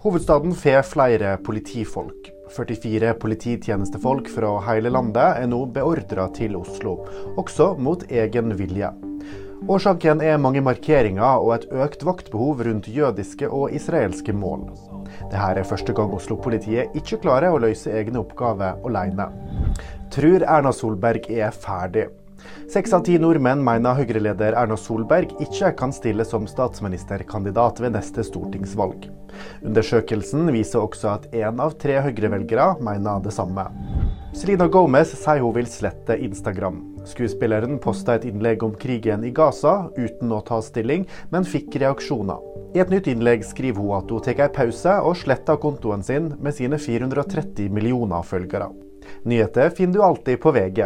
Hovedstaden får flere politifolk. 44 polititjenestefolk fra hele landet er nå beordra til Oslo, også mot egen vilje. Årsaken er mange markeringer og et økt vaktbehov rundt jødiske og israelske mål. Dette er første gang Oslo-politiet ikke klarer å løse egne oppgaver alene. Tror Erna Solberg er ferdig. Seks av ti nordmenn mener Høyre-leder Erna Solberg ikke kan stille som statsministerkandidat ved neste stortingsvalg. Undersøkelsen viser også at én av tre Høyre-velgere mener det samme. Selena Gomez sier hun vil slette Instagram. Skuespilleren posta et innlegg om krigen i Gaza uten å ta stilling, men fikk reaksjoner. I et nytt innlegg skriver hun at hun tar en pause og sletter kontoen sin med sine 430 millioner følgere. Nyheter finner du alltid på VG.